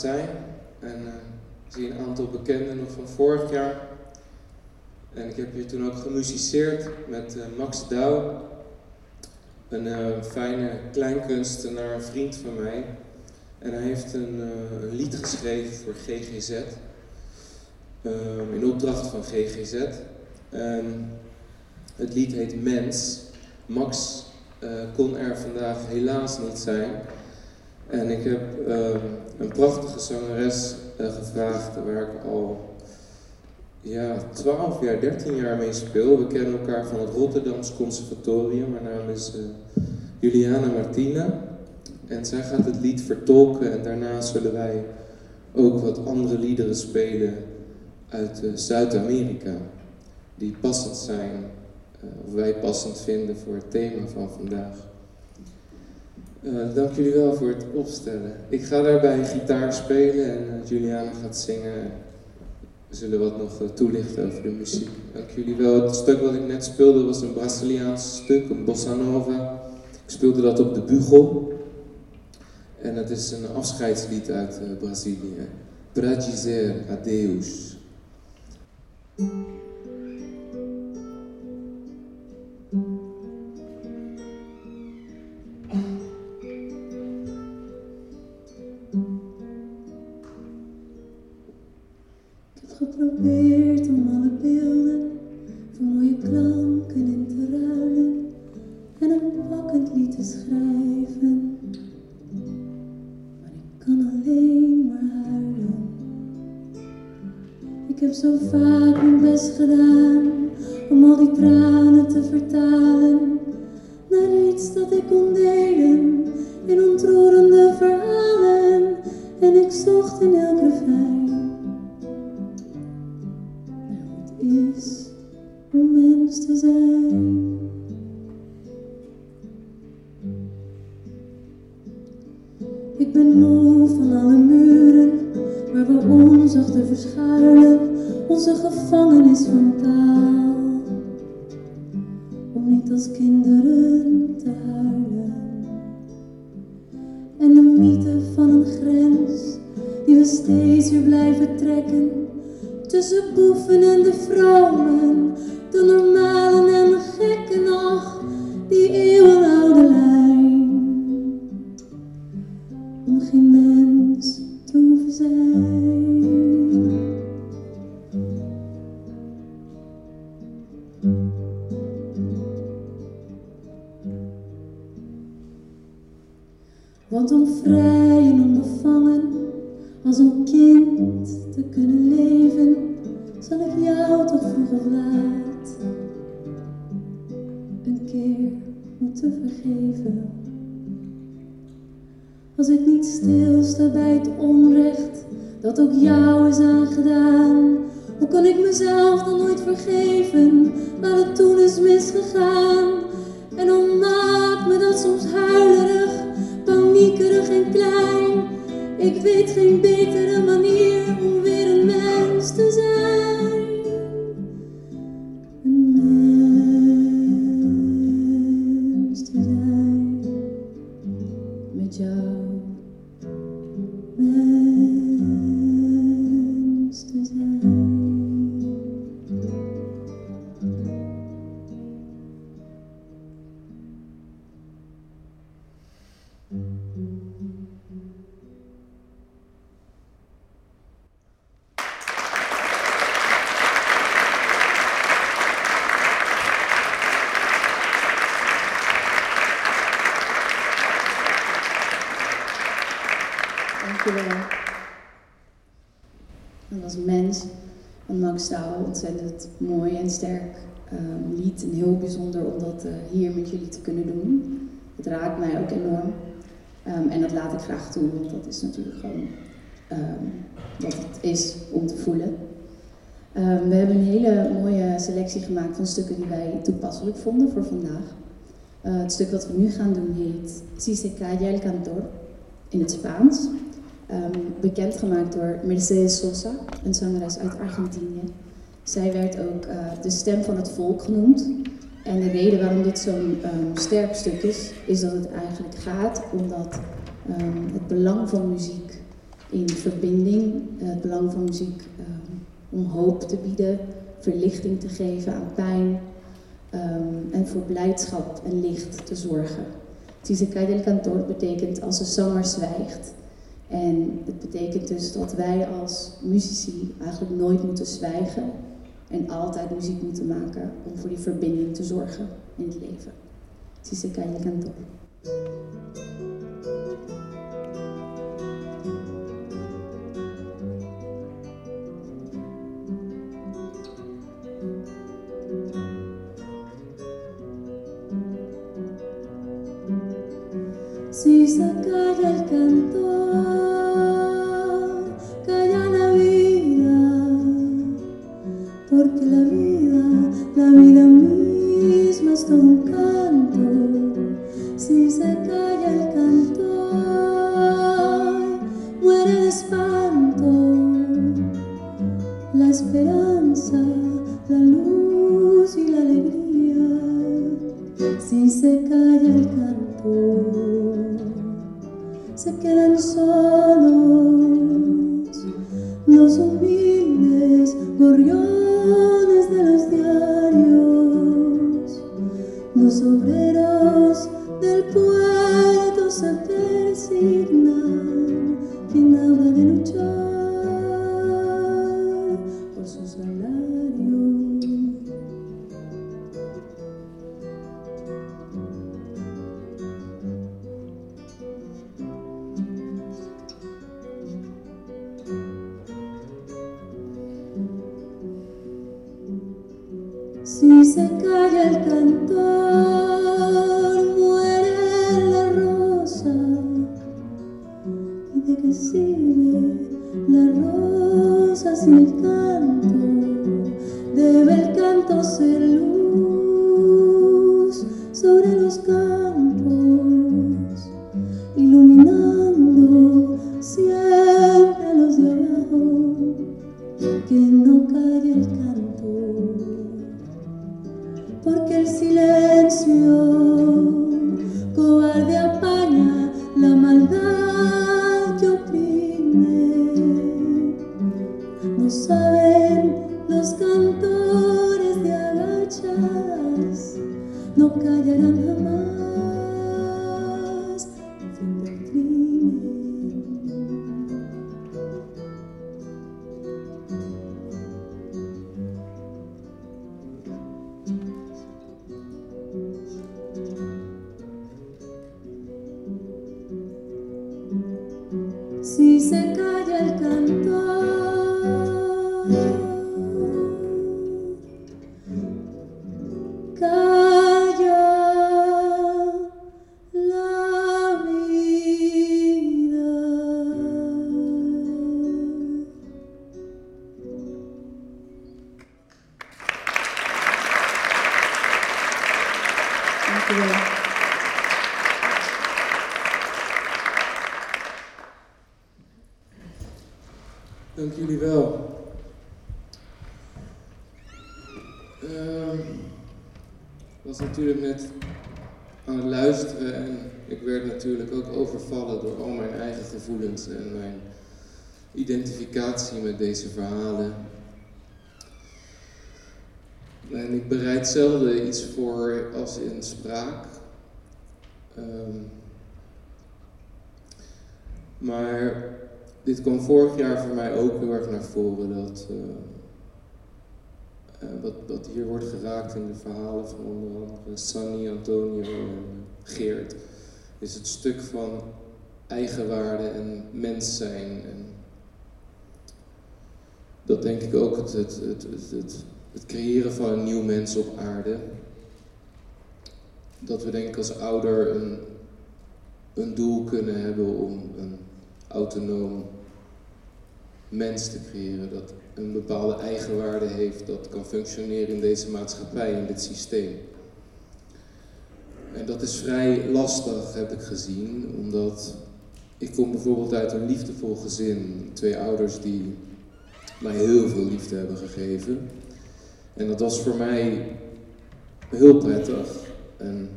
zijn. En uh, zie een aantal bekenden nog van vorig jaar. En ik heb hier toen ook gemusiceerd met uh, Max Douw. Een fijne kleinkunstenaar, een vriend van mij. En hij heeft een, een lied geschreven voor GGZ. in opdracht van GGZ. En het lied heet Mens. Max kon er vandaag helaas niet zijn. En ik heb uh, een prachtige zangeres uh, gevraagd waar ik al ja, 12 jaar, 13 jaar mee speel. We kennen elkaar van het Rotterdams Conservatorium. Mijn naam is Juliana Martina. En zij gaat het lied vertolken en daarna zullen wij ook wat andere liederen spelen uit Zuid-Amerika. Die passend zijn of wij passend vinden voor het thema van vandaag. Uh, dank jullie wel voor het opstellen. Ik ga daarbij gitaar spelen en uh, Juliana gaat zingen. We zullen wat nog toelichten over de muziek. Dank jullie wel. Het stuk wat ik net speelde was een Braziliaans stuk, een bossa nova. Ik speelde dat op de bugel. En het is een afscheidslied uit Brazilië. Pra adeus. Ik heb zo vaak mijn best gedaan om al die tranen te vertalen naar iets dat ik kon delen in ontroerende verhalen. En ik zocht in elk refrein is om mens te zijn. Ik weet geen betere en sterk lied. En heel bijzonder om dat uh, hier met jullie te kunnen doen. Het raakt mij ook enorm. Um, en dat laat ik graag toe, want dat is natuurlijk gewoon um, wat het is om te voelen. we hebben een hele mooie selectie gemaakt van stukken die wij toepasselijk vonden voor vandaag. Uh, het stuk dat we nu gaan doen heet Si se cantor in het Spaans. Um, bekendgemaakt door Mercedes Sosa, een zangeres uit Argentinië. Zij werd ook uh, de stem van het volk genoemd. En de reden waarom dit zo'n um, sterk stuk is, is dat het eigenlijk gaat omdat um, het belang van muziek in verbinding, het belang van muziek um, om hoop te bieden, verlichting te geven aan pijn en voor blijdschap en licht te zorgen. Si se calla el cantor betekent als een zanger zwijgt. En het betekent dus dat wij als muzici eigenlijk nooit moeten zwijgen en altijd muziek moeten maken om voor die verbinding te zorgen in het leven. Si se calla el cantor. Si calla el cantor, la esperanza, la luz y la alegría. Si se calla el cantor, se quedan solos Ehm, Ik was natuurlijk net aan het luisteren en ik werd natuurlijk ook overvallen door al mijn eigen gevoelens en mijn identificatie met deze verhalen. En ik bereid zelden iets voor als in spraak. Ehm, maar dit kwam vorig jaar voor mij ook heel erg naar voren. Dat, eh, eh, wat, wat hier wordt geraakt in de verhalen van onder andere Sunny, Antonio en Geert. Is het stuk van eigenwaarde en mens zijn. En dat denk ik ook het, het, het, het, het, het creëren van een nieuw mens op aarde. Dat we denk ik als ouder een, een doel kunnen hebben om een autonoom mens te creëren dat een bepaalde eigenwaarde heeft, dat kan functioneren in deze maatschappij, in dit systeem. En dat is vrij lastig, heb ik gezien, omdat ik kom bijvoorbeeld uit een liefdevol gezin, twee ouders die mij heel veel liefde hebben gegeven. En dat was voor mij heel prettig. En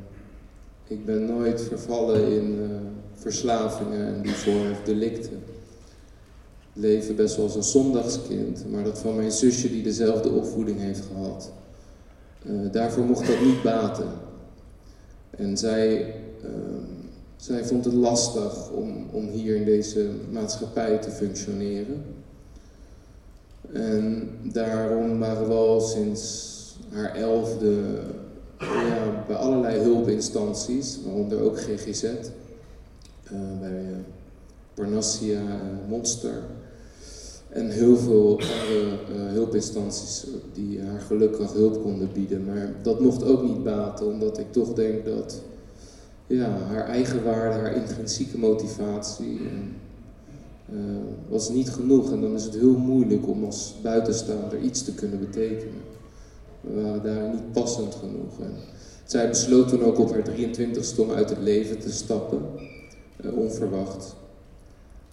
ik ben nooit vervallen in uh, verslavingen en die of delicten. Leefde best wel als een zondagskind, maar dat van mijn zusje die dezelfde opvoeding heeft gehad. Uh, daarvoor mocht dat niet baten. En zij, uh, zij vond het lastig om, om hier in deze maatschappij te functioneren. En daarom waren we al sinds haar elfde bij allerlei hulpinstanties, waaronder ook GGZ, uh, bij uh, Parnassia, uh, Monster. En heel veel andere hulpinstanties die haar gelukkig hulp konden bieden. Maar dat mocht ook niet baten, omdat ik toch denk dat ja, haar eigen waarde, haar intrinsieke motivatie was niet genoeg. En dan is het heel moeilijk om als buitenstaander iets te kunnen betekenen. We waren daar niet passend genoeg. En zij besloot toen ook op haar 23ste om uit het leven te stappen, uh, onverwacht.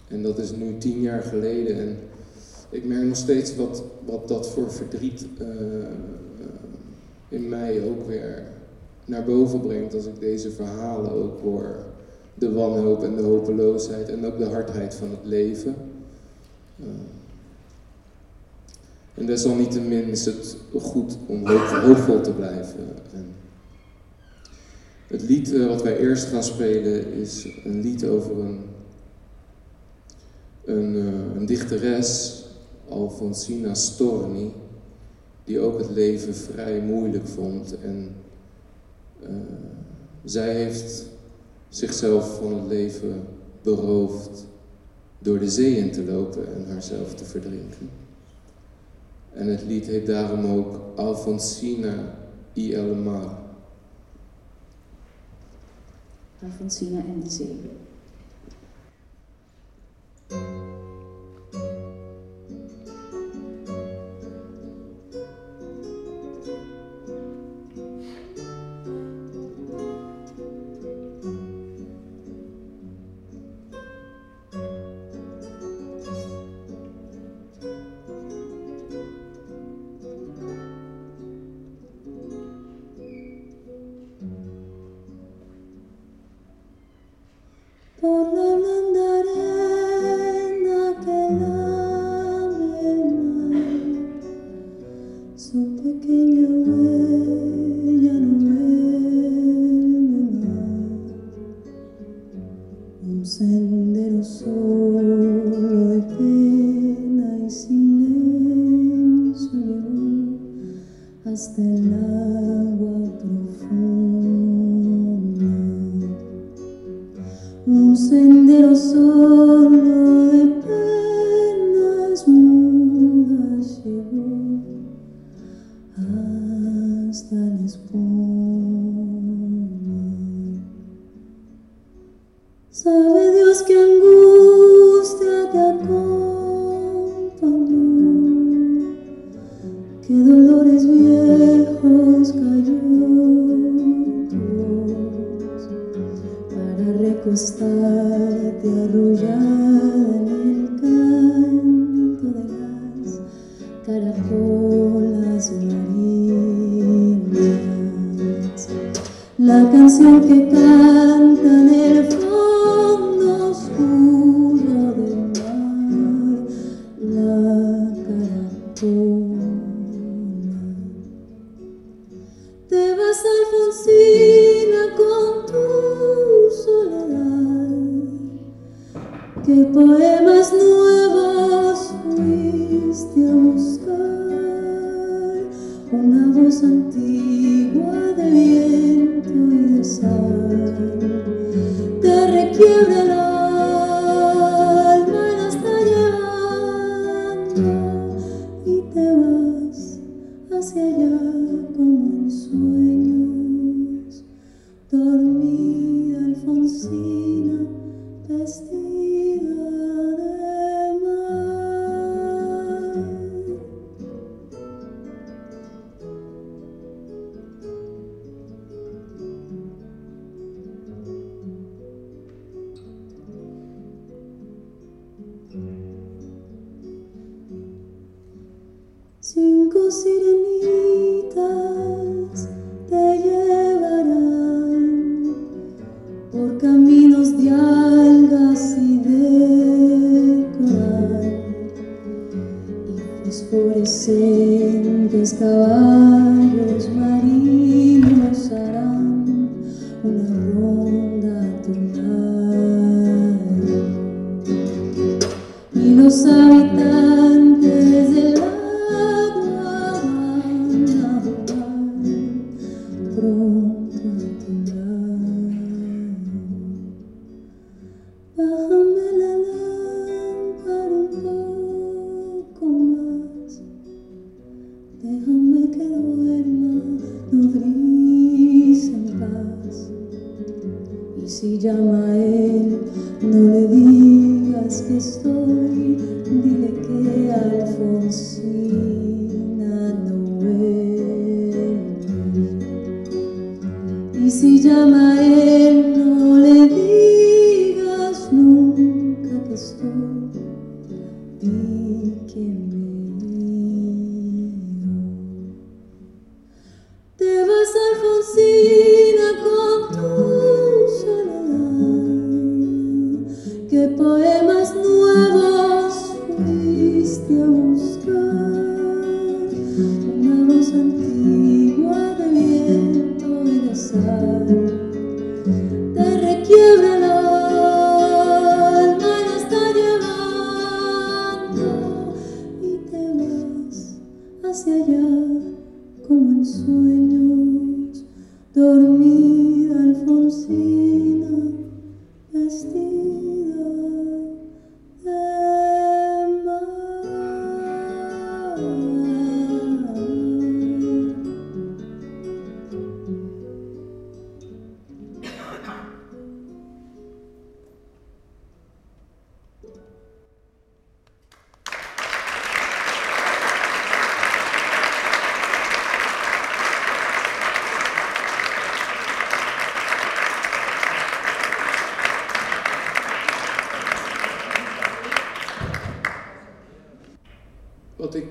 En dat is nu tien jaar geleden. En ik merk nog steeds wat, wat dat voor verdriet uh, in mij ook weer naar boven brengt als ik deze verhalen ook hoor. De wanhoop en de hopeloosheid en ook de hardheid van het leven. Uh, en desalniettemin is het goed om hoopvol te blijven. En het lied wat wij eerst gaan spelen is een lied over een, een, een dichteres, Alfonsina Storni, die ook het leven vrij moeilijk vond. En uh, zij heeft zichzelf van het leven beroofd door de zee in te lopen en haarzelf te verdrinken. En het lied heet daarom ook Alfonsina y el mar. Alfonsina en de zee. El agua profunda un sendero solo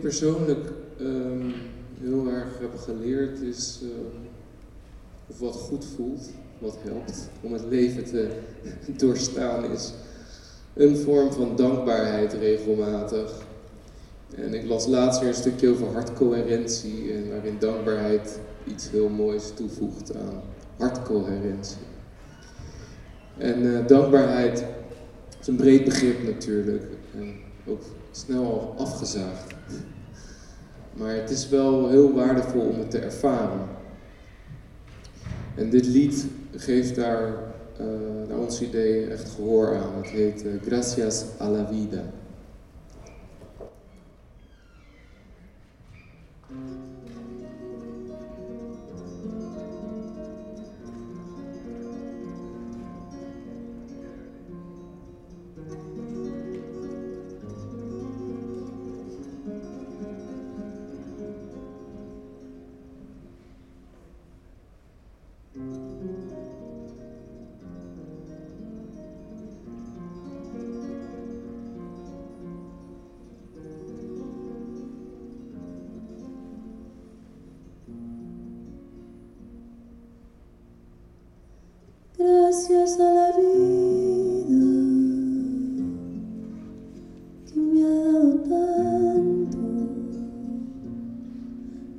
persoonlijk ehm, heel erg heb geleerd is, ehm, wat goed voelt, wat helpt om het leven te doorstaan, is een vorm van dankbaarheid regelmatig. En ik las laatst weer een stukje over hartcoherentie en waarin dankbaarheid iets heel moois toevoegt aan hartcoherentie. En eh, dankbaarheid is een breed begrip natuurlijk. En ook snel afgezaagd. Maar het is wel heel waardevol om het te ervaren. En dit lied geeft daar, eh, naar ons idee, echt gehoor aan. Het heet eh, Gracias a la vida.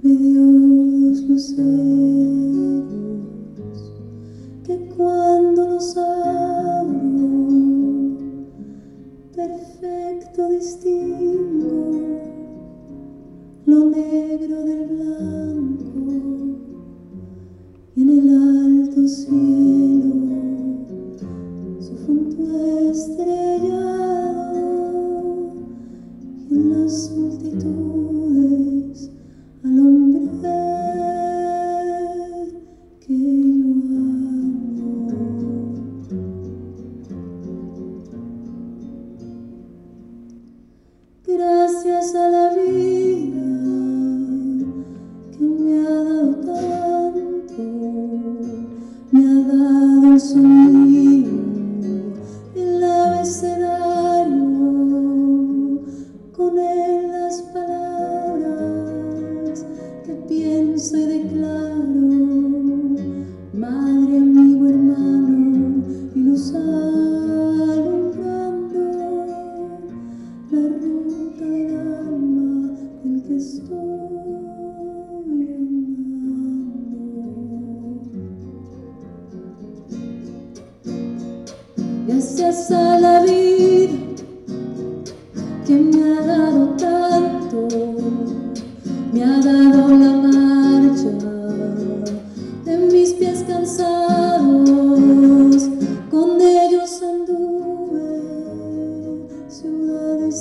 Me dio dos luceros que cuando los abro, perfecto distingo lo negro del blanco assumir.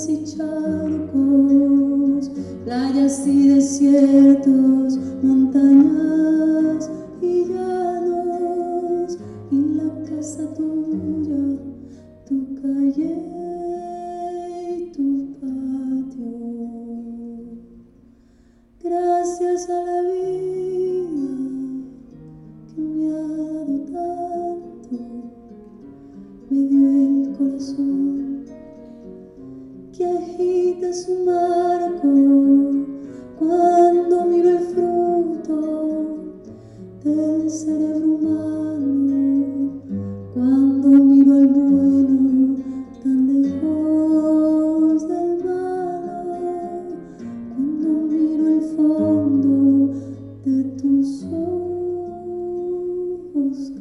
Y charcos, playas y desiertos, montañas de tus